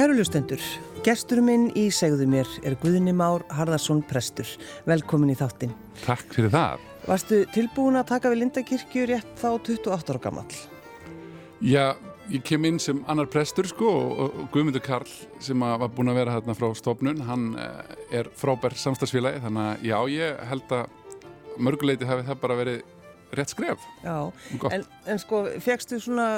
Kæru lustendur, gestur minn í segðu mér er Guðni Már Harðarsson Prestur. Velkomin í þáttinn. Takk fyrir það. Varstu tilbúin að taka við Lindakirkju rétt þá 28 ára gammal? Já, ég kem inn sem annar prestur sko og Guðmundur Karl sem var búin að vera hérna frá stofnun, hann eh, er frábær samstagsfélagi þannig að já, ég held að mörguleiti hafi það bara verið rétt skref. Já, en, en sko, fegstu svona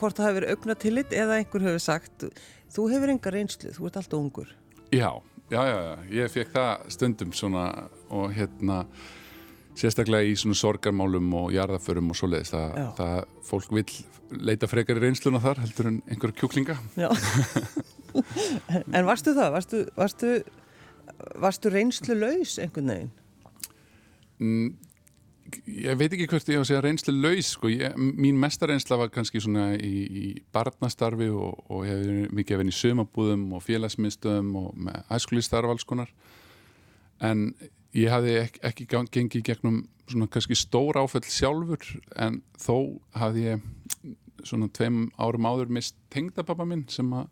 hvort það hefur augna tillit eða einhver hefur sagt, þú hefur enga reynslu, þú ert alltaf ungur. Já, já, já, ég fekk það stundum svona og hérna sérstaklega í svona sorgarmálum og jarðaförum og svoleiðis það, það fólk vil leita frekar í reynsluna þar heldur en einhverja kjúklinga Já En varstu það? Varstu, varstu, varstu reynslu laus einhvern veginn? Mm, ég veit ekki hvert ég á að segja reynslu laus sko. ég, mín mestar reynsla var kannski svona í, í barnastarfi og, og ég hef mikið að vinna í sömabúðum og félagsmyndstöðum og með æskulístarf alls konar en ég hafði ekki, ekki gengið gegnum svona kannski stór áfell sjálfur en þó hafði ég svona tveim árum áður mist tengdapappa minn sem að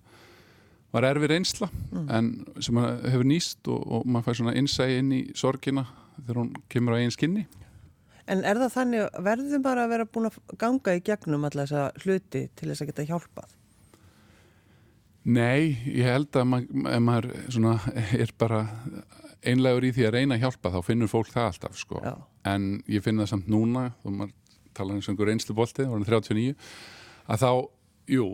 var erfið reynsla mm. en sem hefur nýst og, og maður fær svona innsæði inn í sorgina þegar hún kemur á eigin skinni En er það þannig verðum bara að vera búin að ganga í gegnum alla þessa hluti til þess að geta hjálpað? Nei, ég held að maður, maður er bara einlegur í því að reyna að hjálpa þá finnur fólk það alltaf sko Já. en ég finn það samt núna þá maður tala eins og einhver einslubolti orðin 39 að þá, jú,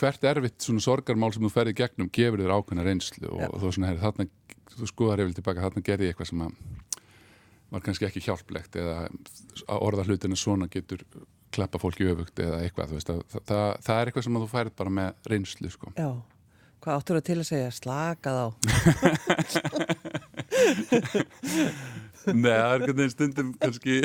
hvert erfitt svona sorgarmál sem þú ferði gegnum gefur þér ákveðna reynslu og, og þú svona herri þarna, þú skoðar yfir tilbaka þarna gerði ég eitthvað sem að var kannski ekki hjálplegt eða að orða hlutinu svona getur klappa fólki öfugt eða eitthvað veist, það, það, það er eitthvað sem þú færð bara með reynslu sko Já Hvað áttur það til að segja? Slakað á. Nei, það er einhvern veginn stundum kannski,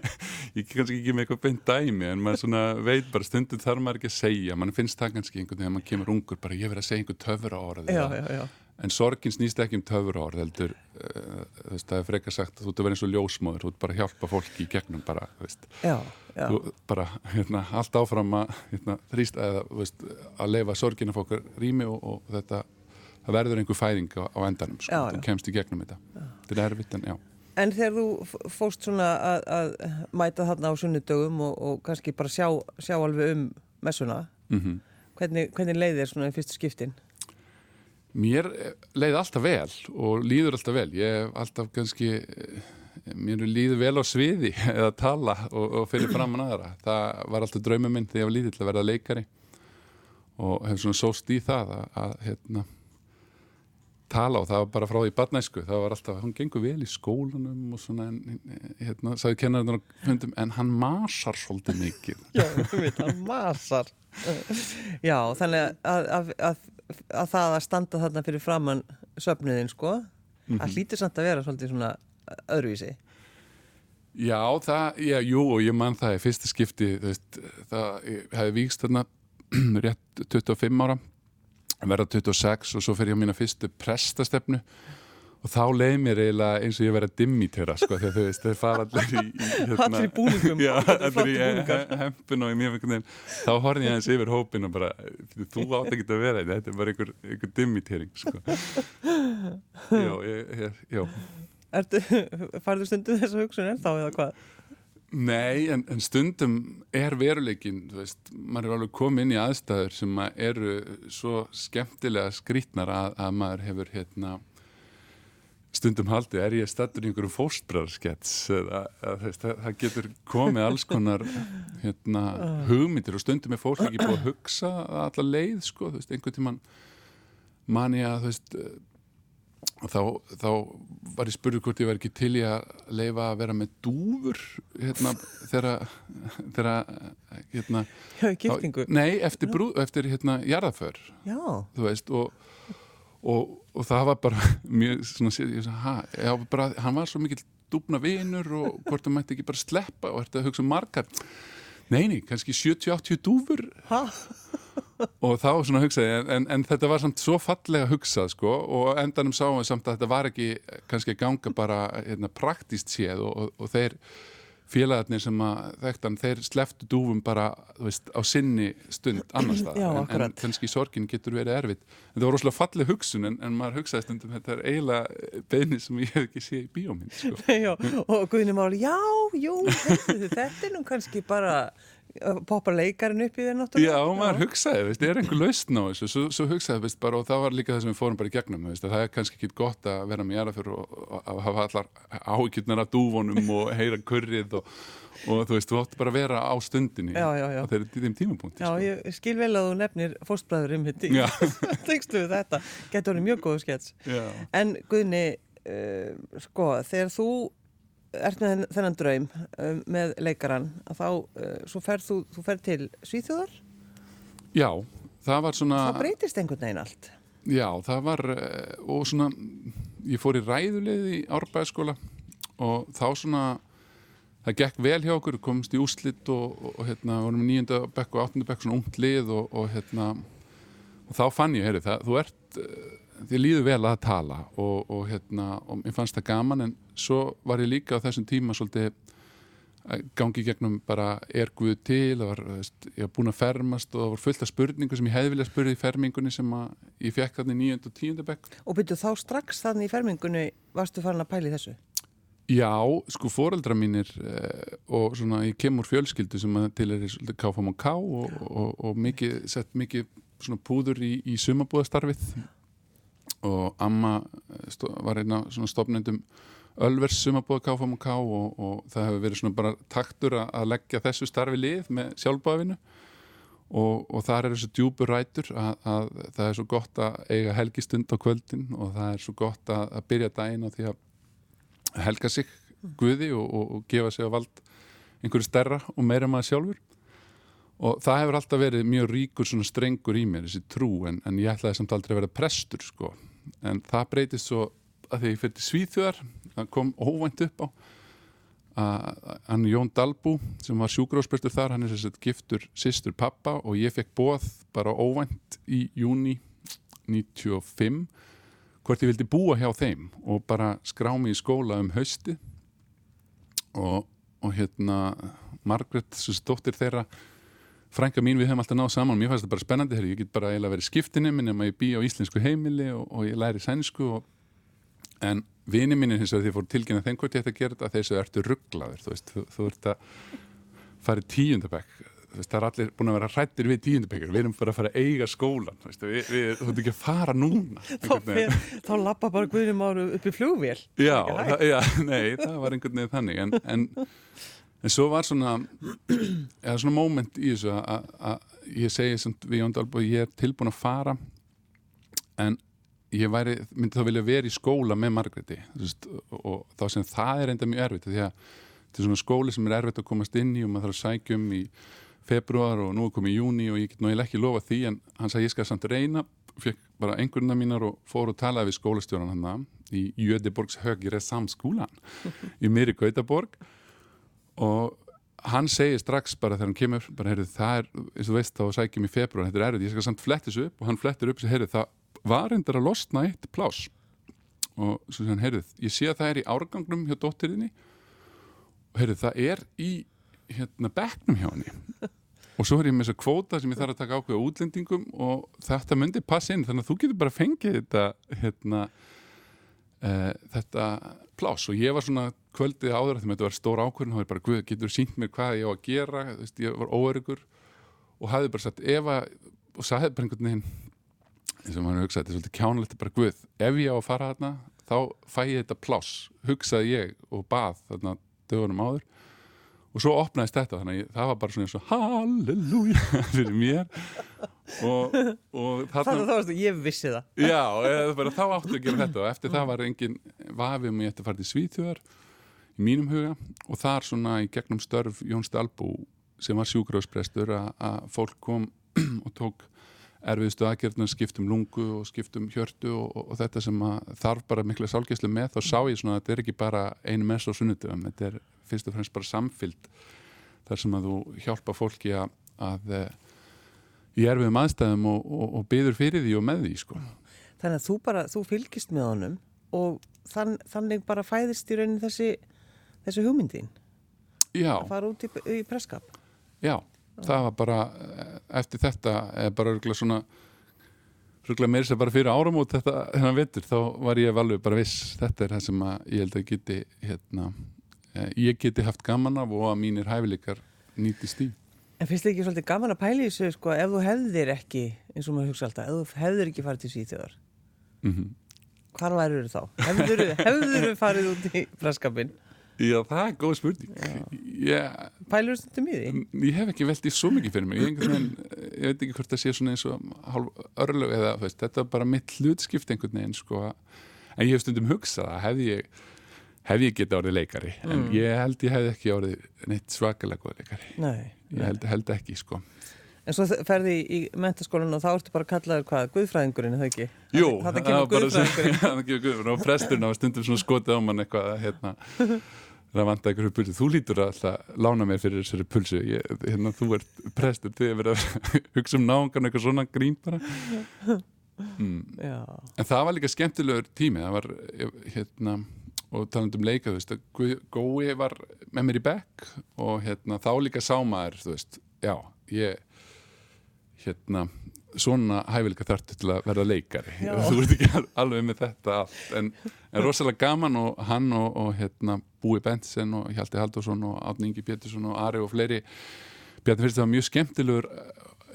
ég kannski ekki með eitthvað beint dæmi en maður veit bara stundum þarf maður ekki að segja, mann finnst það kannski einhvern veginn að maður kemur ungur bara ég verið að segja einhver töfra orð en sorgin snýst ekki um töfra orð heldur, uh, það er frekar sagt þú ert að vera eins og ljósmóður, þú ert bara að hjálpa fólki í gegnum bara, veist. Já þú, bara hérna, allt áfram að hérna, þrýst að, veist, að leifa sorgina fólkar rými og, og þetta það verður einhver fæðing á, á endanum sko, þú kemst í gegnum þetta já. þetta er erfitt en já En þegar þú fóst svona að, að mæta þarna á sunnudögum og, og kannski bara sjá, sjá alveg um messuna, mm -hmm. hvernig, hvernig leiði þér svona í fyrstu skiptin? Mér leiði alltaf vel og líður alltaf vel. Ég hef alltaf kannski mér líður vel á sviði eða tala og, og fyrir fram að aðra það var alltaf draumum minn þegar ég var lítill að verða leikari og hef svona sóst í það að, að hérna, tala og það var bara frá því badnæsku það var alltaf, hann gengur vel í skólanum og svona, hérna, sagði kennarinn á hundum, en hann masar svolítið mikið. Já, þú veit, hann masar. Já, þannig að, að, að það að standa þarna fyrir framann söfniðin, sko mm -hmm. að hlýtir samt að vera svolítið svona öðruvísi. Já, það, já, jú og ég mann það í fyrsta skipti veist, það hefði víkst þarna rétt 25 ára verða 26 og svo fer ég á mína fyrstu prestastefnu. Og þá leið mér eiginlega eins og ég verið að dimmitera sko þegar þú veist, þau fara allir í, í hérna, allir í búningum. Já, allir í hempun og í mjög veginn. Þá horfði ég aðeins yfir hópin og bara þú átt ekki að vera þetta, þetta er bara einhver, einhver dimmitering sko. Já, ég, ég, já. Farðu stundum þessa hugsun en þá eða hvað? Nei, en, en stundum er veruleikin, þú veist, maður er alveg komið inn í aðstæður sem eru svo skemmtilega skrítnar að, að maður hefur hérna stundum haldið, er ég stættur í einhverjum fóstbrarskets eða það, það getur komið alls konar hérna, hugmyndir og stundum er fólk ekki búið að hugsa allar leið, sko, þú veist, einhvern tíman manni að, þú veist þá, þá var ég spurður hvort ég var ekki til í að leifa að vera með dúfur hérna þegar hérna Já, giftingu? Nei, eftir, brú, eftir hérna jarðaför Já. Þú veist og, og, og það var bara mjög svona, sagði, ha, hann var svo mikil dúfna vinur og hvort það mætti ekki bara sleppa og að hugsa um margar? Neini, kannski 70-80 dúfur. Hæ? Og þá svona hugsaði, en, en þetta var samt svo fallega hugsað sko og endanum sáum við samt að þetta var ekki kannski ganga bara hérna, praktíst séð og, og, og þeir félagarnir sem að þekktan, þeir sleftu dúfum bara, veist, á sinni stund annars það, en, en kannski sorgin getur verið erfitt. En það var rosalega fallið hugsun en, en maður hugsaði stundum þetta er eiginlega beðni sem ég hef ekki séð í bíómynd sko. og Guðni Máli, já, jú, þetta er nú kannski bara að poppa leikarinn upp í þeir náttúrulega. Já, maður hugsaði, veist, er einhver lausn á þessu svo, svo hugsaði, veist, bara, og það var líka það sem við fórum bara í gegnum, veist, að það er kannski ekki gott að vera með og, og, og hafa allar áhyggjurnar af dúfunum og heyra kurrið og, og þú veist, þú átti bara að vera á stundinni Já, já, já. á þeirri þeim tímapunkti Já, sko. ég skil vel að þú nefnir fóstbræður um hitti. Já. Tekstu við þetta, getur orðið mjög góðu skets. Já. En Guðni, uh, sko, þegar þú ert með þenn- þennan draum um, með leikaran, að þá, uh, svo ferð þú, þú ferð til Svíþjóðar, já, það var svona þá breytist einhvern veginn allt. Já, það var eh, og svona, ég fór í ræðuleið í árbæðaskóla og þá svona það gekk vel hjá okkur, komst í úslit og, og, og hérna, vorum í nýjönda bekk og áttunda bekk svona ungt lið og, og hérna og þá fann ég, heyri, það, þú ert eh, þið líður vel að tala og, og hérna, og mér fannst það gaman en svo var ég líka á þessum tíma svolítið gangi gegnum bara er Guð til, var, veist, ég var búin að fermast og það var fullt af spurningu sem ég hefði viljað spurði í fermingunni sem ég fekk þarna í nýjönd og tíunda bekk. Og byrju þá strax þannig í fermingunni varstu farin að pæli þessu? Já, sko foreldra mínir eh, og svona ég kemur fjölskyldu sem til er svolítið KFM og og, og, og mikið, sett mikið svona púður í, í sumabúðastarfið og amma eh, var einn af svona stopnendum Ölvers sumabúða KFM og K og, og það hefur verið svona bara taktur að, að leggja þessu starfi lið með sjálfbúðavinu og, og þar er þessu djúpur rætur að, að það er svo gott að eiga helgistund á kvöldin og það er svo gott að, að byrja daginn á því að helga sig Guði og, og gefa sig á vald einhverju stærra og meira maður sjálfur og það hefur alltaf verið mjög ríkur svona strengur í mér, þessi trú en, en ég ætlaði samt aldrei að vera prestur sko. en það breytist svo að því ég fyrir til Svíþjóðar það kom óvænt upp á hann Jón Dalbú sem var sjúgrósprestur þar, hann er þess að giftur sýstur pappa og ég fekk bóð bara óvænt í júni 95 hvort ég vildi búa hjá þeim og bara skrá mig í skóla um hausti og, og hérna Margaret, þessi dóttir þeirra frænka mín, við höfum alltaf náð saman. Mér fannst þetta bara spennandi, herri, ég get bara eiginlega verið skiptinni minn ef ég bý á íslensku heimili og, og ég læri sænsku og, en vini hins vegar því að ég fór þeim hvort ég ætti að gera þetta að þessu ertu rugglaður, þú veist, þú, þú ert að fara í tíundabæk það er allir búin að vera hrættir við tíundabækjur við erum bara að fara að eiga skólan veist, við, við, þú ert ekki að fara núna Þá, fer, þá lappa bara Guðni Máru upp í flugvél. Já, það, já, nei, það var einhvern veginn þannig. En, en, en svo var svona eða svona moment í þessu að- ég segi samt við Jón Dalbó ég er tilbúin að fara en ég væri, myndi þá vilja vera í skóla með Margréti þú veist, og, þá sem það er enda mjög erfitt því að þetta er svona skóli sem er erfitt að komast inn í og maður þarf að sækja um í februar og nú er komið í júni og ég get náttúrulega ekki lofa því en hann sagði ég skal samt reyna fekk bara einhverjuna mínar og fór og talaði við skólastjóran hann í Jödeborgs högir samskúlan í Myri Gautaborg og hann segir strax bara þegar hann kemur bara heyrðu það er, eins og þú veist þá sækjum í februar þetta er erfitt, ég skal samt fletta þessu upp. Og hann flettir upp og heyrðu það var endar að losna eitt plás og svo segir hann heyrðu ég sé að það er í árgangnum hjá dóttirinni og heyrðu það er í hérna bekknum hjá henni. Og svo er ég með þessa kvóta sem ég þarf að taka ákveða útlendingum og þetta myndi passa inn þannig að þú getur bara fengið þetta hérna þetta plás og ég var svona kvöldið áður að þetta var stór ákvörðin og það var bara, guð, getur sínt mér hvað ég á að gera? Veist, ég var óörugur og hafði bara sagt, ef að og sagði bara einhvern veginn eins og maður hugsaði, þetta er svolítið kjánulegt bara, guð, ef ég á að fara þarna þá fæ ég þetta plás, hugsaði ég og bað þarna dögunum áður. Og svo opnaðist þetta þannig að það var bara svona eins og halleluja fyrir mér og, og Þannig að þá varstu, ég vissi það. Já, eða bara, þá áttu að gera þetta. Og eftir það var engin vafi um ég ætti að fara til Svíþjóðar í mínum huga. Og þar svona í gegnum störf Jón Stalbú sem var sjúkrásprestur að fólk kom og tók erfiðstu aðgerðna skiptum lungu og skiptum hjörtu og, og, og þetta sem þarf bara mikla sálgæslu með þá sá ég svona að þetta er ekki bara einu mess á sunnudöfum, þetta er fyrst og fremst bara samfyllt þar sem að þú hjálpa fólki að, að í erfiðum aðstæðum og, og, og byður fyrir því og með því sko. Þannig að þú bara, þú fylgist með honum og þann, þannig bara fæðist í raunin þessi, þessi hugmyndin. Já, að fara út í, í presskap já, það var bara eh, eftir þetta, eða bara örgulega svona örgulega meira sem bara fyrir áramót þetta hennar vetur, þá var ég alveg bara viss, þetta er það sem að ég held að geti hérna, eh, ég geti haft gaman af og að mínir hæfileikar nýtist í. En finnst þið ekki svolítið gaman að pæla í þessu sko, ef þú hefðir ekki, eins og maður hugsa alltaf ef þú hefðir ekki farið til Svíþjóðar Mm hvar væru þá? Hefður þú farið út í preskapin? Já, það er góð spurning. Ég, Pælur þú stundum í því? ég hef ekki velt í svo mikið fyrir mig. Ég, veginn, ég veit ekki hvort það sé svona eins og hálf örlög eða veist, þetta er bara mitt hlutskipt einhvern veginn sko. En ég hef stundum hugsað að hefði ég, hefði ég getið orðið leikari. En ég held ég hefði ekki orðið neitt svakalega góð leikari. Nei. Ég held, held ekki sko. En svo ferði í, mentaskólan og þá ertu bara kallaður hvað, guðfræðingurinn, það ekki? Jú, það var bara guðfræðingurinn. og presturinn á stundum svona skotið á mann eitthvað að, hérna, það vant eitthvað pulsu þú lítur að alltaf lána mér fyrir þessari pulsu ég, hérna, þú ert prestur þið er verið að hugsa um náungan eitthvað svona grín bara mm. En það var líka skemmtilegur tími það var hérna og talandi um leika, þú veist, Gói var með mér í bekk og hérna þá líka sá maður, þú veist, já ég hérna, svona hæfileika þartu til að verða leikari Já. þú ert ekki al- alveg með þetta allt en, en rosalega gaman og hann og, og hérna, Búi Bentsen og Hjalti Haldursson og Átni Ingi Pétursson og Ari og fleiri Bjarni fyrst það var mjög skemmtilegur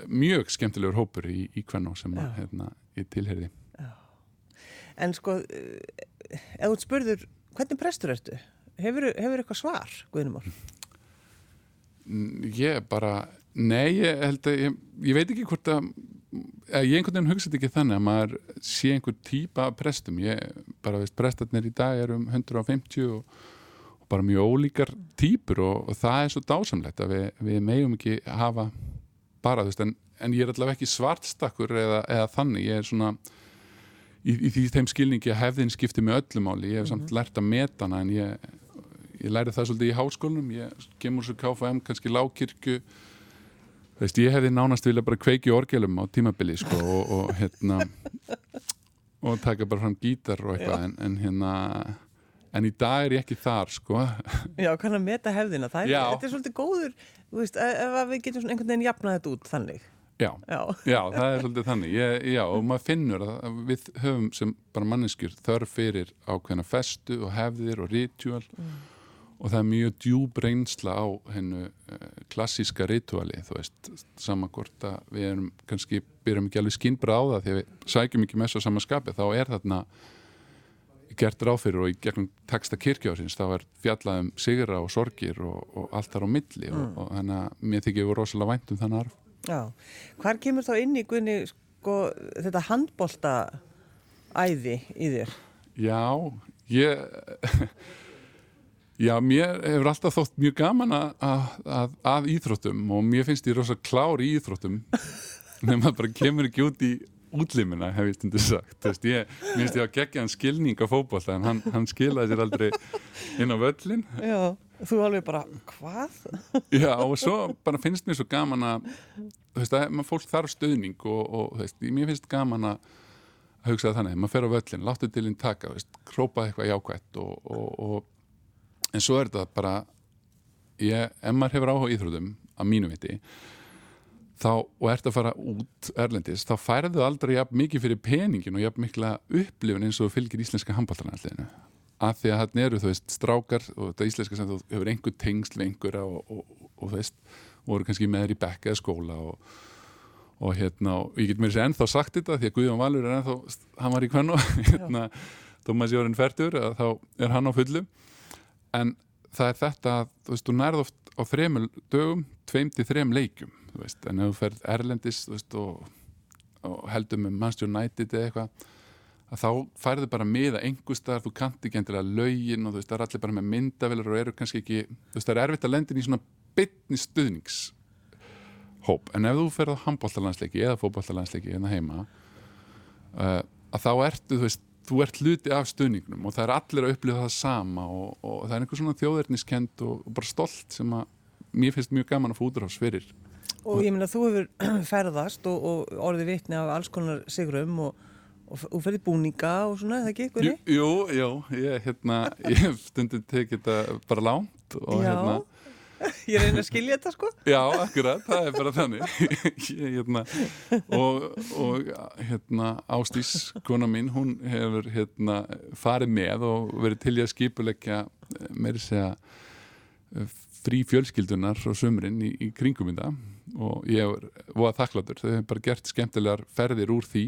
mjög skemmtilegur hópur í, í Kvennó sem að, Já. hérna, ég tilherði en sko, eh, ef þú spurður, hvernig prestur ertu? Hefur, hefur eitthvað svar, Guðnumár? Mm, Ég bara, nei, ég held að ég, ég veit ekki hvort að ég einhvern veginn hugsaði ekki þannig að maður sé einhver típa prestum ég bara veist, prestarnir í dag er um 150 og, og bara mjög ólíkar típur og, og það er svo dásamlegt að við, við megum ekki hafa bara, þú veist, en, en ég er allavega ekki svartstakkur eða, eða þannig, ég er svona í, í því þeim skilningi að hefðin skipti með öllum áli, ég hef samt lært að meta hana en ég, ég læri það svolítið í háskólanum, ég kemur svo KFM, kannski lágkirkju. Veist, ég hefði nánast vilja bara kveiki orgelum á tímabili sko, og, og hérna og taka bara fram gítar og eitthvað en, en hérna en í dag er ég ekki þar sko. Já, kann að meta hefðina, það er, er svolítið góður, þú veist, ef ef við getum einhvern veginn jafnað þetta út þannig. Já, Já, já, það er svolítið þannig. Ég, já, og maður finnur að við höfum sem bara manneskjur þörf fyrir ákveðna festu og hefðir og ritual og það er mjög djúb reynsla á hennu uh, klassíska rituali, þú veist, sama hvort að við erum kannski, byrjum ekki alveg skinnbra á það því að við sækjum ekki með svo sama skapi, þá er þarna gert ráð fyrir og í gegnum texta kirkjóðsins þá er fjallað um sigra og sorgir og, og allt þar á milli og, og þannig að mér þykir við rosalega vænt um þannig arf. Já. Hvar kemur þá inn í Guðni, sko, þetta handbolta æði í þér? Já, ég Já, mér hefur alltaf þótt mjög gaman að, að, að íþróttum og mér finnst ég rosa klár í íþróttum nema maður bara kemur ekki út í útlimina, hef ég stundu sagt veist, ég finnst ég að gegja hann skilning á fótbolta en hann, hann skilaði sér aldrei inn á völlin Já, þú alveg bara, hvað? Já, og svo bara finnst mér svo gaman að þú veist, að fólk þarf stöðning og, og þú veist, mér finnst gaman að hugsa það þannig, maður fer á völlin, láttu til hinn taka, þú veist, hrópa eitthvað jákvætt og, og, en svo er þetta bara ég, ef maður hefur áhuga íþrótum að mínu viti þá, og ert að fara út erlendis, þá færðu aldrei jafn mikið fyrir peningin og jafn mikla upplifun eins og fylgir íslenska handbóltanarliðinu að því að þarna eru, þú veist, strákar og þetta íslenska sem þú hefur einhver tengsl einhverja og, og, og, þú veist, voru kannski með þér í bekka eða skóla og, og hérna, og ég get mér sér ennþá sagt þetta því að Guðjón Valur er ennþá, hann var í kvennu hérna, þó maður sé orðin færtur þá er hann á fullu. En það er þetta að þú veist, þú nærð oft á þremur dögum tveim til þrem leikjum þú veist, en ef þú ferð erlendis þú veist, og, og heldur með Manchester United eða eitthvað að þá færðu bara miða einhverstaðar, þú kannt ekki endilega lögin og þú veist, það er allir bara með myndavelar og eru kannski ekki, þú veist, það er erfitt að lendin í svona bytni stuðningshóp. En ef þú ferð á handbóltalandsleiki eða fótbóltalandsleiki hérna heima uh, að þá ertu, þú veist þú ert hluti af stuðningnum og það er allir að upplifa það sama og, og það er einhver svona þjóðerniskend og, og bara stolt sem að mér finnst mjög gaman að fá útráðs fyrir. Og ég meina, þú hefur ferðast og, og orðið vitni af alls konar sigrum og, og, og ferðið búninga og svona, er það ekki, Guðni? jú, jú ég, hérna, ég hef stundum tekið þetta bara lánt og Já. hérna Ég reyna að skilja þetta sko. Já, akkurat, það er bara þannig. Ég, hérna, og, og hérna, Ástís kona mín, hún hefur hérna, farið með og verið til í að skipuleggja meiri segja frí fjölskyldunar og sömurinn í, í kringum þetta. Og ég voða þakkláttur, þau hefur bara gert skemmtilegar ferðir úr því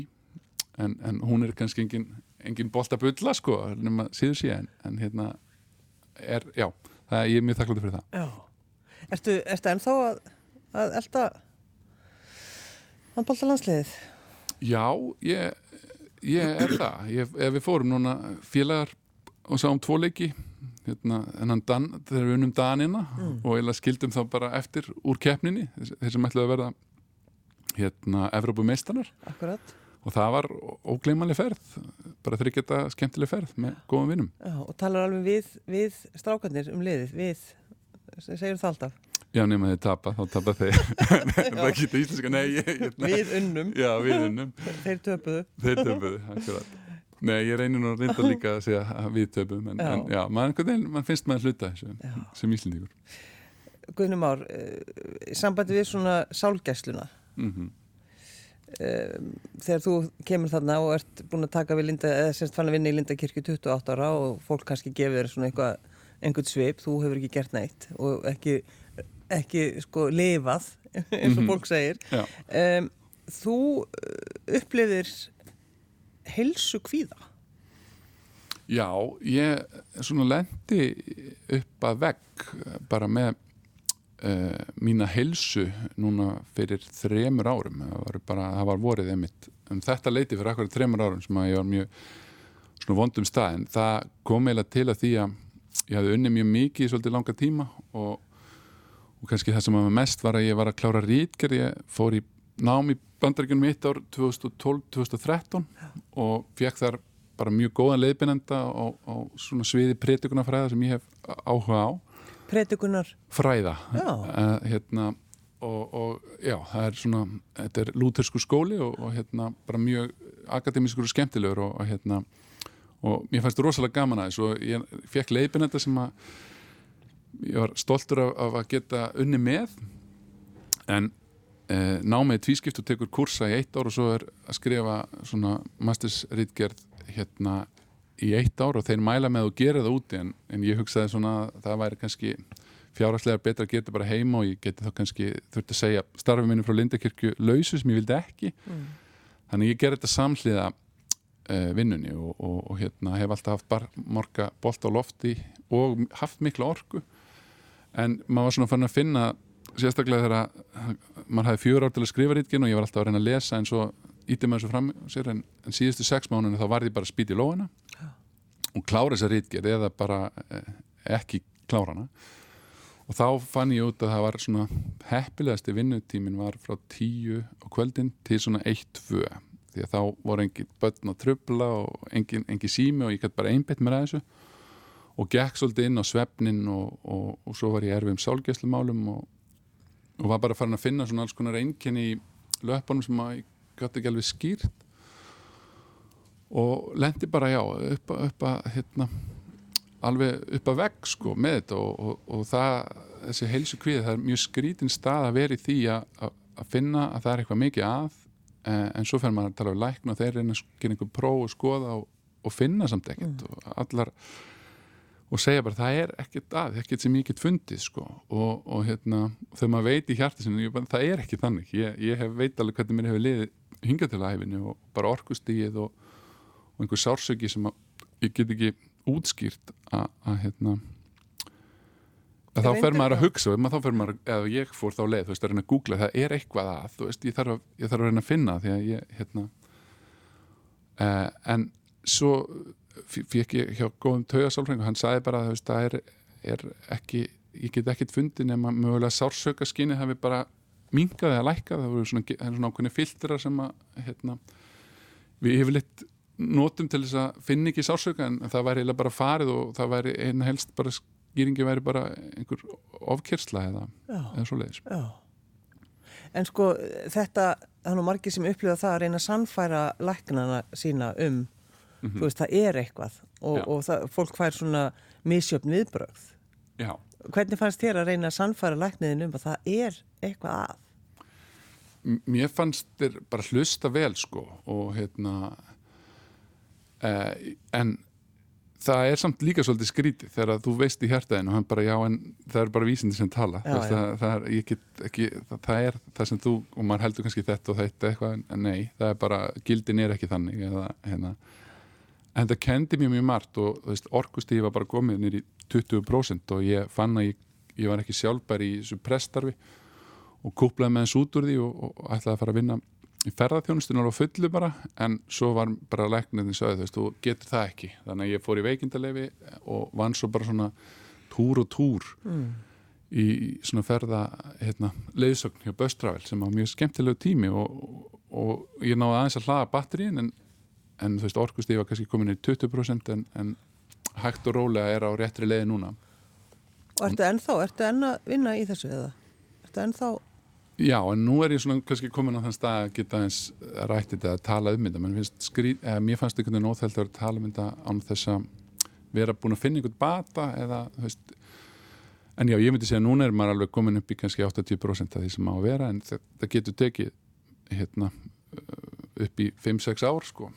en, en hún er kannski engin, engin bolt að bulla sko, nema síður síðan en hérna er, já, það, ég er mjög þakkláttur fyrir það Já Ertu, ertu ennþá að, að elda handbólta landsliðið? Já, ég, ég er það. Ég, ef við fórum núna félagar og sáum tvo leiki, hérna, dan, þegar við unnum danina mm. og eða skildum þá bara eftir úr keppninni, þeir sem ætlaði að verða hérna, Evrópumeistarnar. Akkurat. Og það var ógleymanlega ferð, bara þryggjata skemmtileg ferð með góðum vinnum. Já, og talar alveg við, við strákarnir um liðið, við segir það alltaf? Já, nema þið tapa, þá tapa þeir. Það getur íslenska, nei ég, ég, Við unnum. Já, við unnum. Þeir töpuðu. Þeir töpuðu, akkurat. Nei, ég reynir nú að reynda líka að segja að við töpum en já, en, já man, man finnst maður hluta já. sem íslendíkur Guðnum Ár, uh, sambandi við svona sálgæsluna mm -hmm. Þegar þú kemur þarna og ert búin að taka við Linda, eða semst fann að vinna í Lindakirkju 28 ára og fólk kannski gefur þér svona eitthvað einhvern sveip, þú hefur ekki gert neitt og ekki, ekki sko lifað, eins og mhm. fólk segir. Um, þú uh, upplifir helsu kvíða? Já, ég svona lendi upp að vegg bara með uh, mína helsu núna fyrir þremur árum. Það var, bara, það var vorið einmitt um þetta leiti fyrir akkur þremur árum sem að ég var mjög svona vondum stað. En það kom eiginlega til að því að ég hafði unni mjög mikið í svolítið langa tíma og, og kannski það sem var mest var að ég var að klára rítger ég fór í nám í bandaríkunum mitt ár 2012-2013 og fekk þar bara mjög góðan leiðbynenda á, á svona sviði prétugunarfræða sem ég hef áhuga á Prétugunar? Fræða. Uh, hérna, og, og já, það er svona þetta er lútersku skóli og, og hérna bara mjög akademískur og skemmtilegur og, og hérna og mér fannst rosalega gaman aðeins og ég fekk leipin þetta sem að ég var stoltur af, af að geta unni með. En e, námið tvískipt og tekur kursa í eitt ár og svo er að skrifa svona mastersritgerð hérna í eitt ár og þeir mæla með að gera það úti en, en ég hugsaði svona að það væri kannski fjárhagslega betra að geta bara heima og ég geti þá kannski þurfti að segja starfið minni frá Lindakirkju lausu sem ég vildi ekki mm. þannig ég ger þetta samhliða uh, vinnunni og, og, og hérna, hef alltaf haft bara morga bolt á lofti og haft mikla orku en maður var svona fann að finna sérstaklega þegar maður hafði fjögur ár til að skrifa rítgin og ég var alltaf að reyna að lesa en svo íti maður svo fram sér en, en síðustu sex mánunni þá var ég bara spýt í lóana og klára þessa rítgin eða bara eh, ekki klára hana. Og þá fann ég út að það var svona heppilegasti vinnutímin var frá tíu á kvöldin til svona eitt, tvö. Því að þá voru engin börn að tröfla og engin, engin sími og ég gæti bara einbeitt mér að þessu og gekk svolítið inn á svefnin og, og, og svo var ég erfið um sálgæslumálum og, og var bara farin að finna svona alls konar einkenni í löpunum sem að ég gæti ekki alveg skýrt. Og lendi bara já upp upp að hérna, alveg upp að vegg sko með þetta. Og það, þessi heilsu kvið það er mjög skrítin stað að vera í því að, að finna að það er eitthvað mikið að. Eh, en svo fer maður að tala um lækn og þeir reyna að gera einhver próf og skoða og, og finna samt ekkert. Mm. og allar og segja bara það er ekkert að, ekkert sem ég get fundið sko. Og, og hérna þegar maður veit í hjarta sinu, það er ekki þannig. Ég, ég hef veit alveg hvernig mér hefur liðið hingað til æfinu og bara orkustíð og, og einhver sársöki sem að, ég get ekki útskýrt að hérna þá fer maður að hugsa þá fer maður, eða ég fór þá leið þú veist, að reyna að googla, það er eitthvað að þú veist, ég þarf að, ég þarf að reyna að finna því að ég, hérna uh, en svo fikk ég hjá góðum taugasálfring og hann sagði bara, veist, það er, er ekki, ég get ekkit fundin nema mögulega sársöka skinni hafi bara mingaði að læka, það voru svona, svona ákveðni filtrar sem að, hérna við hefur litt notum til þess að finna ekki sársöka en það væri bara farið og það væri einn helst bara skýringi væri bara einhver ofkersla eða, eða svo leiðis En sko þetta það er nú margir sem upplifa það að reyna að sannfæra læknana sína um mm -hmm. þú veist það er eitthvað og, og það, fólk fær svona misjöfn viðbröð Hvernig fannst þér að reyna að sannfæra lækniðin um að það er eitthvað að? M- Mér fannst þér bara hlusta vel sko og hérna eh, en það er samt líka svolítið skrítið þegar að þú veist í hjartaðinu og hann bara já en það er bara vísindi sem tala Já, Veist, já. það, það, er, get ekki, það, það er það sem þú og maður heldur kannski þetta og þetta eitthvað en nei, það er bara, gildin er ekki þannig eða, hérna, en það kendi mér mjög margt og veist, orkustíði var bara komið nýr í 20% og ég fann að ég, ég var ekki sjálfbær í þessu prestarfi og kúplaði með þess út úr því og, og ætlaði að fara að vinna í ferðarþjónustunar á fullu bara en svo var bara læknirinn sögðu þú getur það ekki þannig að ég fór í veikindalefi og vann svo bara svona túr og túr Mm. í svona ferða hérna, leiðsögn hjá Böstravel sem var mjög skemmtilegu tími og, og ég náði aðeins að hlaða batterín en, en þú veist, orkustíð var kannski komin í 20% en, en hægt og rólega er á réttri leiði núna. Og ertu ennþá, ertu enn að vinna í þessu eða? Ertu ennþá, Já, en nú er ég svona kannski komin á þann stað að geta eins rætt þetta að tala um þetta, menn finnst skrít, eða mér fannst einhvern veginn óþælt að vera að tala um þetta án þess að vera búin að finna einhvern bata eða, þú veist, en já, ég myndi segja að núna er maður alveg komin upp í kannski 80% af því sem má vera, en það, það getur tekið hérna upp í 5-6 ár, sko,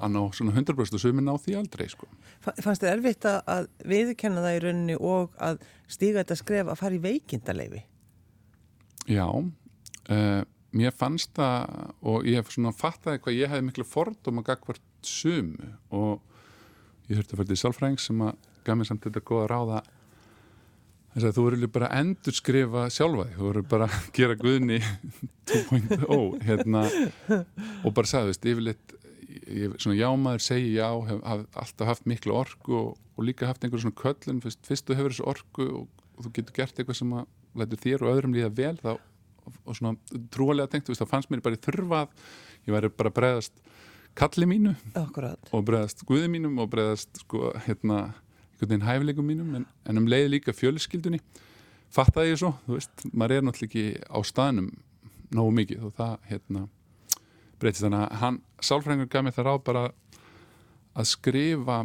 að ná svona 100% og sumin á því aldrei, sko. Fa- Fannst þér erfitt að- að viðkenna það í rauninni og að stíga þetta skref að fara í veikindaleifi? Já, uh, mér fannst það og ég hef svona fattaði hvað ég hefði miklu fordóma gagvart sumu og ég þurfti að fyrir til sálfræðing sem að gaf mér samt þetta góða ráða þess að þú verður bara að endur skrifa sjálfa þig, þú verður bara að gera guðni 2.0 hérna, og bara sagði, veist, yfirleitt ég, svona jámaður segi já hef, haf alltaf haft miklu orku og, og líka haft einhver svona köllun. Fyrst, fyrst þú hefur þessu orku og, og þú getur gert eitthvað sem að lætur þér og öðrum líða vel þá, og, og svona trúalega tengt, þá fannst mér bara í þurfað ég væri bara að bregðast kalli mínu Akkurat. og bregðast guði mínum og bregðast sko, hérna, einhvern veginn hæfileikum mínum en, en um leið líka fjölskyldunni. Fattaði ég svo, þú veist, maður er náttúrulega ekki á staðnum nógu mikið og það, hérna breytist. Þannig að hann, sálfræðingur gaf mér það ráð bara að skrifa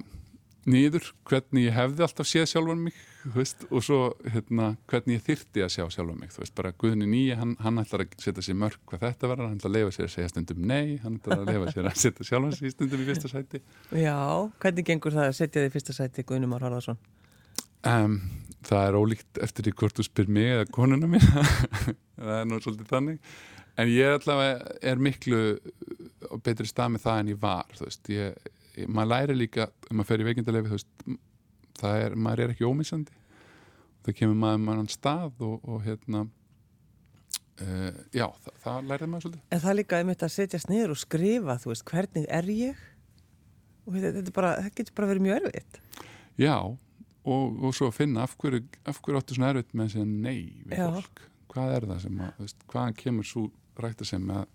niður hvernig ég hefði alltaf séð sjálfan mig veist, og svo hérna, hvernig ég þyrti að sjá sjálfan mig þú veist, bara Guðni nýja, hann, hann ætlar að setja sér mörg hvað þetta verður, hann ætlar að leifa sér að segja stundum nei, hann ætlar að leifa sér að setja sjálfan sér stundum í fyrsta sæti. Já, hvernig gengur það að setja þið í fyrsta sæti Guðnumar Harðarsson? um, það er ólíkt eftir því hvort þú spyr mig eða konuna mín það er nú svolítið þannig. En ég allavega er miklu betri stað með það en ég var ég, ég, maður læri líka um að fer í veikindalefi, það er, maður er ekki ómissandi það kemur maður mann stað og, og hérna uh, já, það, það lærið maður svolítið En það er líka einmitt að setjast niður og skrifa, þú veist, hvernig er ég? Og þetta, er bara, þetta getur bara verið mjög erfitt. já, og, og svo að finna af hverju, af hverju áttu svona erfitt með að segja nei við Já. fólk, hvað er það sem að, veist, hvaðan kemur svo sem að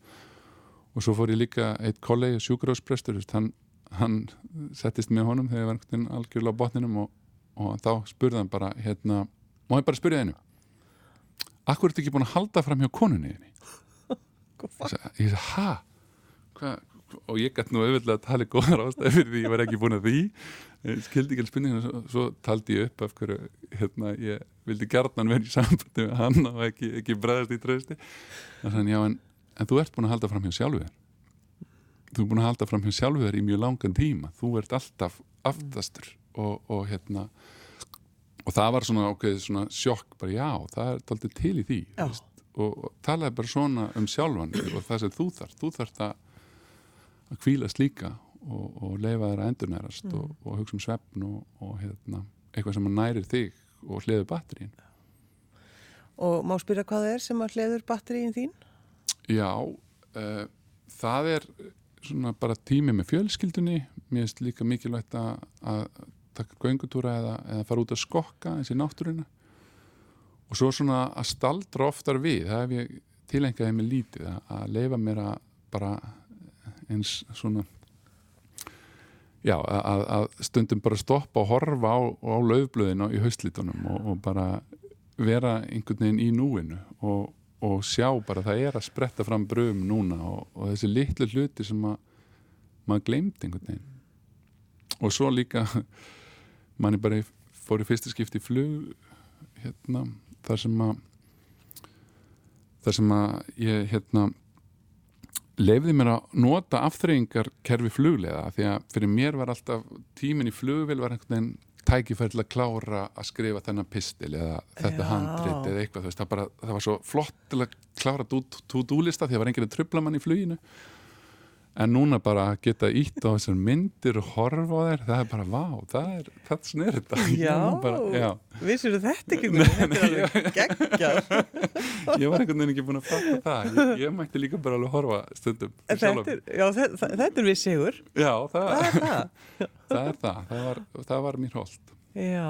og svo fór ég líka eitt kollegi sjúkuráðsprestur hann, hann settist með honum þegar ég var einhvern veginn algjörlega á botninum og, og þá spurði hann bara hérna, má ég bara spyrja þennu Akkur ertu ekki búin að halda fram hjá konunni þinni? Ég sagði, ha? Hvað? Og ég gæti nú auðvitað að tala í góðar ástæði fyrir því ég var ekki búin að því skildi ekki alveg spurninginu svo, svo taldi ég upp af hverju hérna, ég vildi gjarnan vera í sambandi með hann og ekki, ekki bregðast í trösti þannig að já, en, en þú ert búin að halda fram hjá sjálfu þér þú ert búin að halda fram hjá sjálfu þér í mjög langan tíma. Þú ert alltaf aftastur og, og hérna og það var svona ákveðið svona sjokk bara já, það er aldrei til í því og, og talaði bara svona um sjálfan og það sem þú þarf þú þarf að, að kvílast líka og, og leifa þér að endurnærast og, og hugsa um svefn og, og hérna, eitthvað sem nærir þig og hliður batterín Og má spyrja hvað það er sem að hliður batteríin þín? Já, uh, það er svona bara tími með fjölskyldunni. Mér finnst líka mikilvægt að, að taka göngutúra eða, eða fara út að skokka eins í náttúruna. Og svo svona að staldra oftar við það hef ég tilengaði mig lítið að, leifa mér að bara eins svona já, að, að stundum bara stoppa og horfa á, á laufblöðinu í haustlítunum og, og bara vera einhvern veginn í núinu og, og sjá bara að það er að spretta fram bröðum núna og, og þessi litlu hluti sem að maður gleymd einhvern veginn. Og svo líka manni bara fór í fyrsta skipti í flug hérna, þar sem að þar sem að ég hérna leifði mér að nota afþreyingar kerfi fluglega því að fyrir mér var alltaf tímin í flugvél var einhvern veginn tækifæri til að klára að skrifa þennan pistil eða þetta Já. handrit eða eitthvað, veist, það, bara, það var svo flott til að klára to-do-lista því að það var enginn að trubla mann í fluginu en núna bara geta ítt á þessar myndir og horfa á þær það er bara, vá, það er, það snir þetta Já, já, vissir þetta ekki Gunnar? þetta er alveg geggjað. Ég var einhvern veginn ekki búin að fatta það. Ég, ég mætti líka bara alveg horfa stundum þetta er, já, þetta, þetta er við sigur. Já, það, það er það. Það er það. Það var, það var mér holt já.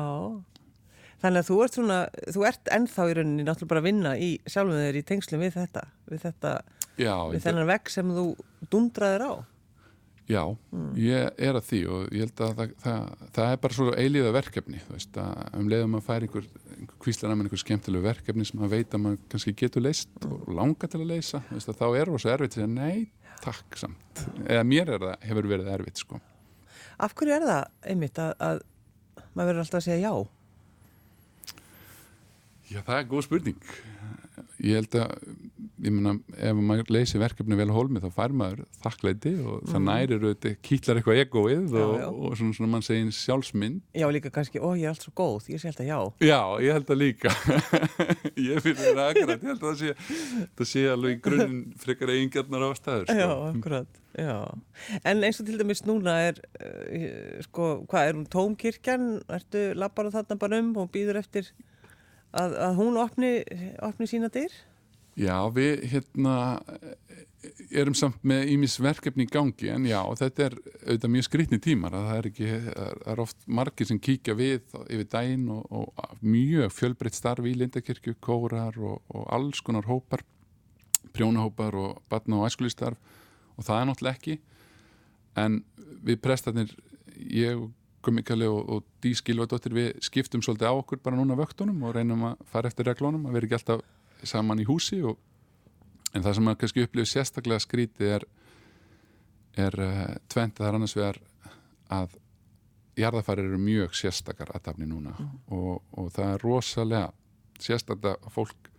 Þannig að þú ert svona þú ert ennþá í rauninni náttúrulega bara að vinna í sjálfum þeir í tengslum við þetta við þetta, já, við þennan vegg sem þú dundraðir á. Já ég er að því og ég held að það, það, það er bara svo eilíða verkefni þú veist að um leiðum að færa einhver, einhver kvíslar að mann einhver skemmtilegu verkefni sem að veit að maður kannski getur leist og langa til að leysa þú veist að þá er það svo erfitt að segja nei, takk samt. Eða mér er það, hefur verið erfitt sko. Af hverju er það einmitt að, að maður verður alltaf að segja já? Já, það er góð spurning. Ég held að, ég meina, ef maður leysi verkefni vel hólmi þá fær maður þakklæti og það nærir auðvitað, kýtlar eitthvað egoið Mm. Já, og, já. og svona, svona mann segir sjálfsmynd. já líka kannski, ó ég er allt svo góð ég sé alltaf já Já, ég held að líka. ég fyrir það akkurat, ég held að það sé, það sé alveg í grunninn frekar eigingarnar á staður. Já, Sko. akkurat, já. En eins og til dæmis núna er, uh, sko, hvað, er hún tómkirkjan? Ertu lappar þarna bara um og býður eftir að, að hún opni, opni sína dyr? Já, við hérna erum samt með ímis verkefni í gangi en já, þetta er auðvitað mjög skrýtni tímar að það er ekki, það er oft margir sem kíkja við yfir daginn og, og mjög fjölbreytt starfi í Lindakirkju, kórar og, og alls konar hópar prjónahópar og batna og æskulistarf og það er náttúrulega ekki en við prestarnir ég og Gummikali og, og Dí Skilvadóttir við skiptum svolítið á okkur bara núna vöktunum og reynum að fara eftir reglunum að vera ekki alltaf saman í húsi og, en það sem maður kannski upplifir sérstaklega skrítið er er uh, tvent það er annars vegar að jarðafarir eru mjög sérstakar aðtafni núna og, og það er rosalega sérstaklega að fólk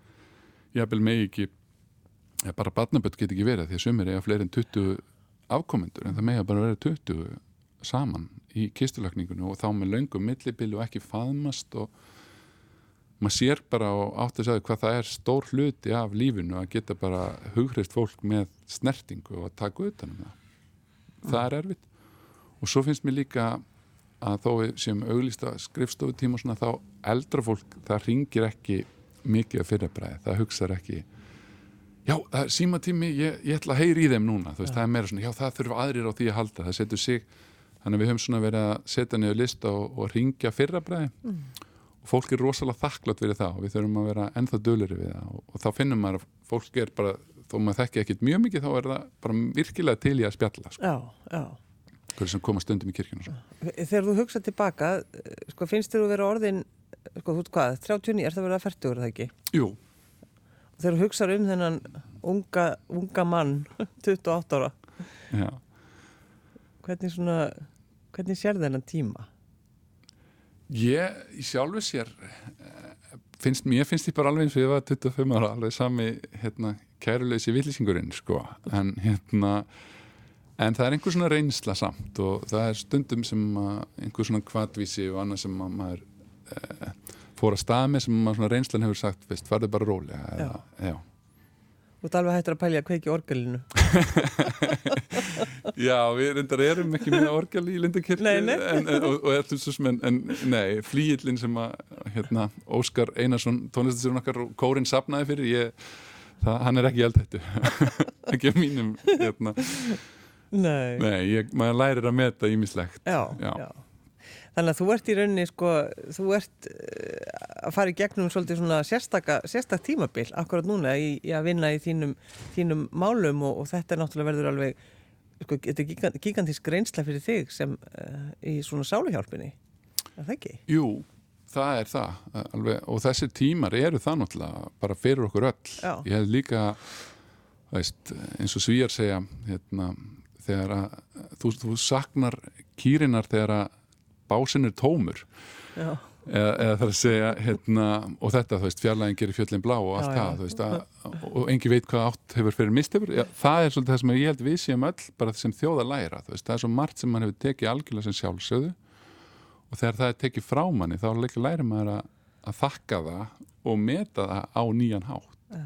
jafnvel megi ekki bara barnaböld get ekki verið því að sumir eiga fleiri en 20 afkomendur en það megi bara verið 20 saman í kistulökningunum og þá með löngum millibili og ekki faðmast og maður sér bara og átti að segja hvað það er stór hluti af lífinu að geta bara hughrist fólk með snertingu og að taka utanum það. Það er erfitt. Og svo finnst mér líka að þó við séum auglýsta skrifstofutíma og svona þá eldra fólk það ringir ekki mikið að fyrirbræði, það hugsaður ekki já, það er símatími ég, ég ætla að heyri í þeim núna, þú veist, það er meira svona já, það þurfa aðrir á því að halda, það setur sig þannig við höfum svona verið að setja niður lista og, og ringja fyrrabræði og fólk er rosalega þakklátt fyrir það og við þurfum að vera ennþá dölir við það. Og, og þá finnum maður að fólk er bara þó maður þekki ekkit mjög mikið þá er það bara virkilega til í að spjalla sko, Já, já. hverju sem koma stundum í kirkjuna svo. Þegar þú hugsa tilbaka, sko, finnst þér að vera orðin, sko, þú veit hvað, 39, er það verið að færtugur, er það ekki? Jú, Þegar þú hugsaður um þennan unga, unga mann, 28 ára, já hvernig svona, hvernig sér þennan tíma? Ég í sjálfu sér finnst, mér finnst ég bara alveg eins og ég var 25 ára alveg sami hérna, kæruleysi villisingurinn sko en hérna en það er einhver svona reynsla samt og það er stundum sem einhver svona kvatvísi og annað sem að maður e, fór að stað með sem maður svona reynslan hefur sagt, veist, farðu bara rólega eða, já. Þú ert alveg hættur að pælja að kveiki orgelinu. Já, við reyndar erum ekki með orgel í Lindakirkju og, eftir svo sem en, en nei, flýillin sem að hérna, Óskar Einarsson tónlistasturinn okkar og kórin sapnaði fyrir ég, það, hann er ekki eldhættu ekki að mínum hérna. Nei. nei, ég, maður lærir að meta ímislegt Já, Já. já. Þannig að þú ert í rauninni, sko, þú ert uh, að fara í gegnum svolítið svona sérstak tímabil akkurat núna í, í að vinna í þínum, þínum málum og, og þetta er náttúrulega verður alveg, sko, þetta er gigan- gigantísk reynsla fyrir þig sem uh, í svona sáluhjálpinni. Er það ekki? Jú, það er það alveg, og þessi tímar eru það náttúrulega bara fyrir okkur öll Já. ég hef líka veist, eins og svíjar segja hérna, þegar að þú, þú saknar kýrinar þegar að básin er tómur Já. eða, eða þarf að segja hérna, og þetta, þú veist, fjarlægin gerir fjöllin blá og allt Já, já. það, þú veist að, og engi veit hvað átt hefur fyrir mistefur Já, það er svolítið það sem ég held við séum öll bara sem þjóða læra, þú veist, það er svo margt sem mann hefur tekið algjörlega sem sjálfsögðu og þegar það er tekið frá manni þá læri maður að, að þakka það og meta það á nýjan hátt Já.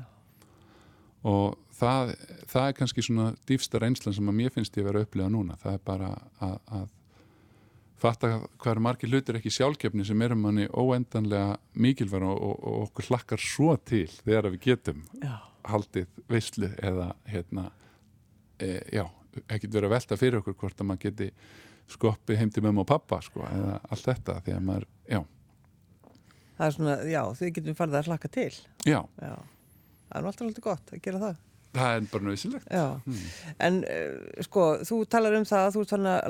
og það, það er kannski svona dýfsta reynslan sem að mér finnst ég vera að upplifa núna það er bara að, að fatta hvað eru margir hlutir ekki sjálfkefni sem eru manni óendanlega mikilvæg og, og, og okkur hlakkar svo til þegar við getum Já. haldið veislu eða hérna e, já, ekkert verið að velta fyrir okkur hvort að maður geti skoppi heim til mömmu og pappa sko, eða allt þetta því að maður, já, Það er svona, já, þið getum farið að hlaka til. já Já. Það er alltaf alltaf gott að gera það. Það er bara nöðsilegt Já, en uh, sko, þú talar um það að þú,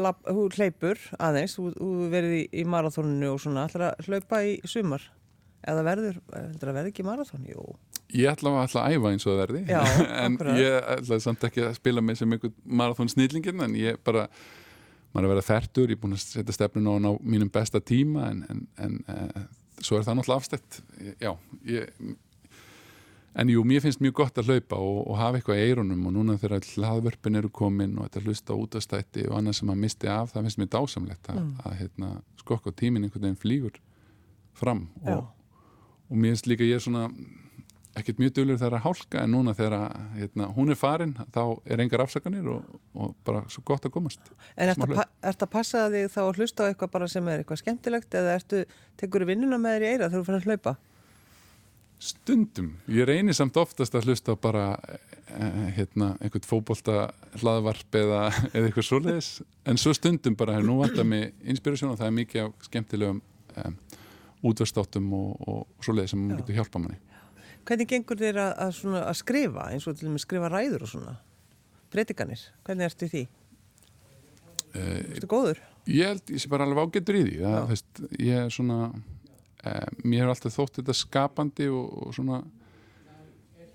lab- hleypur aðeins, þú, þú verið í, í marathóninu og svona, ætlar að hlaupa í sumar? Eða verður, heldur að verði ekki marathón, jú. Ég ætla að, ætla að æfa eins og það verði. Já, en ég ætla samt ekki að spila mig sem einhvern marathón snillingin en ég bara, maður er að vera þertur ég er búin að setja stefnun á ná mínum besta tíma en, en, en uh, svo er það náttúrulega afstætt. Já, ég en jú, mér finnst mjög gott að hlaupa og, og hafa eitthvað í eirunum og núna þegar hlaðvörpin eru komin og þetta hlusta út af stætti og annað sem maður misti af, það finnst mér dásamlegt að, Mm. að hérna, skokk og tíminn einhvern veginn flýgur fram og, og mér finnst líka ég er svona ekkert mjög dölur þegar að hálka en núna þegar að, hérna, hún er farin þá er engar afsakanir og, og bara svo gott að komast En Smá að, ertu að passa þig þá að hlusta á eitthvað bara sem er eitthvað skemmtilegt eða ertu, tekur vinnuna með þér í eira þegar þú? Stundum, ég reynir samt oftast að hlusta á bara eh, hérna, einhvern fótbolta hlaðvarp eða, eða eitthvað svoleiðis en svo stundum bara, nú vantar mig inspirasjón og það er mikið af skemmtilegum um, útvörstáttum og, og svoleiðis sem Já. getur hjálpa manni Hvernig gengur þér að, að, svona, að skrifa, eins og til og með skrifa ræður og svona? Breytinganir, hvernig ertu því? uh, Ertu góður? Ég held, ég sé bara alveg ágættur í því það, veist, ég er svona eh, mér er alltaf þótt þetta skapandi og, og svona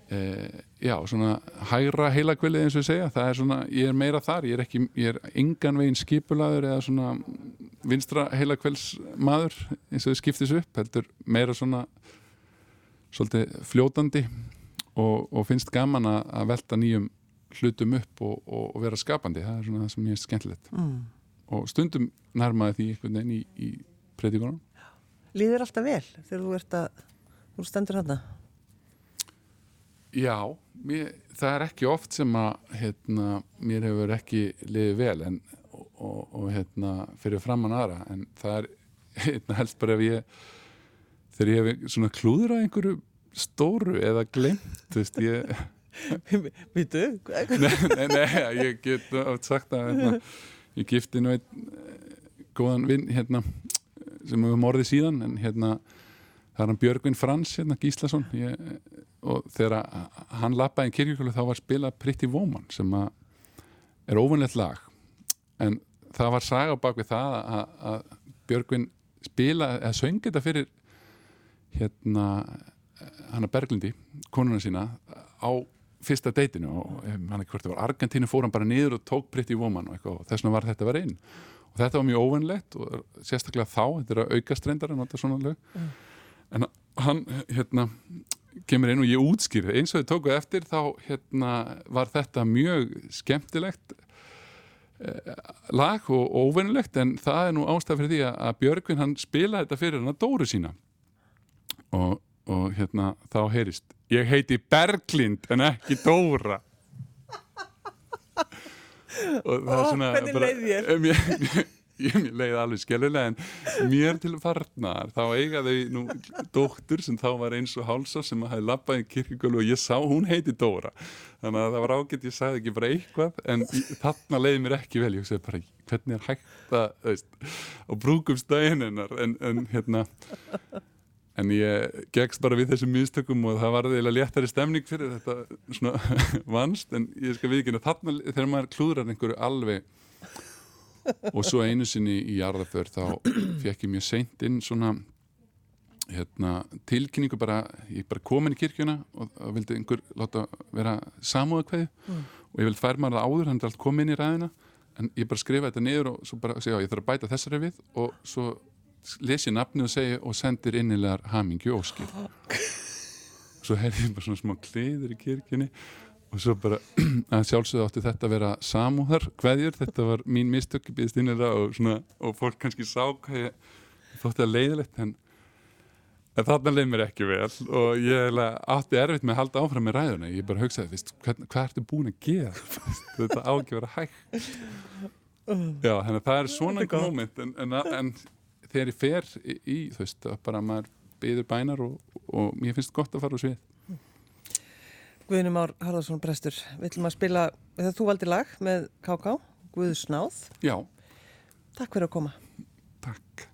eh, já, svona hægra heilakvelið eins og ég segja, það er svona ég er meira þar, ég er ekki, ég er engan veginn skipulaður eða svona vinstra heilakvels maður eins og þau skiptis upp, heldur meira svona svolítið fljótandi og, og finnst gaman að, að velta nýjum hlutum upp og, og, vera skapandi, það er svona það sem ég er skemmtilegt Mm. og stundum nærmaði því einhvern veginn í, í predíkunum. Líður alltaf vel þegar þú ert að, þú stendur hann Já, mér, það er ekki oft sem að hérna, mér hefur ekki liðið vel en, og, og, og hérna, fyrir framann aðra en það er hérna, helst bara ef ég þegar ég hef svona klúður að einhverju stóru eða glemt, þú veist, ég Vítu? nei, nei, nei, ég get oft sagt að hérna, ég gifti nú einn eh, góðan vinn hérna, sem við morðið síðan en hérna það er hann Björgvin Frans hérna, Gíslason. Ég, og þegar að- hann lappaði í kirkjökulu þá var spilað Pretty Woman sem að er óvinnlegt lag. En það var saga bak við það að, að Björgvin spila eða söng þetta fyrir hérna hana Berglindi, konuna sína á fyrsta deitinu. Og hann ekki hvort það var Argentínu fór hann bara niður og tók Pretty Woman og og þess vegna var þetta að vera inn og þetta var mjög óvennlegt og sérstaklega þá, þetta er að auka streyndar en þetta svona lög. En hann hérna kemur inn og ég útskýri. Eins og þið tókuð eftir þá hérna var þetta mjög skemmtilegt eh, lag og óvennilegt en það er nú ástæð fyrir því að, að Björgvin hann spilaði þetta fyrir hann að Dóru sína. Og, og hérna þá heyrist ég heiti Berglind en ekki Dóra og það er Ó, svona hvernig leið þér? Mér, mér, ég, mér leið alveg skellulega en mér til farnar þá eiga þau nú dóttur sem þá var eins og hálsa sem hafi lappað í kirkugölu og ég sá hún heiti Dóra þannig að það var ágætt ég sagði ekki bara eitthvað en þarna leiði mér ekki vel ég segi bara hvernig er hægt að á brúkumstæðin hennar en, en hérna en ég gegst bara við þessum mistökum og það var eiginlega léttari stemning fyrir þetta svona vannst. En ég skal viðkynna þarna þegar maður klúðrar einhverju alveg og svo einu sinni í jarðaför þá fekk ég mjög seint inn svona hérna, tilkynningu bara, ég bara komin í kirkjuna og, og vildi einhver láta vera samúða kveði og ég vildi fær maður það áður, hann er allt komið inn í ræðina en ég bara skrifa þetta niður og svo bara segja, ég þarf að bæta þessari við og svo lesi nafni og segi og sendir innilegar hamingju óskil svo heyrði ég bara svona smá kliður í kirkjunni og svo bara að sjálfsögðu átti þetta að vera samúðar hverjur, þetta var mín mistök býðist innilega og, svona, og fólk kannski sá hvað ég þótti að leiðilegt en, en þarna leið mér ekki vel og ég átti erfitt með að halda áfram með ræðuna. Ég bara hugsaði, veist, hvað, hvað ertu búin að gera? Þetta á ekki að hægt. Já, þannig að það er svona moment en, en, en þegar ég fer í, þú veist, bara maður byður bænar og, og mér finnst gott að fara á svið. Guðnum Ár Harðarsson Brestur, við ætlum að spila þegar þú valdi lag með KK, Guðsnáð Já, Takk fyrir að koma. Takk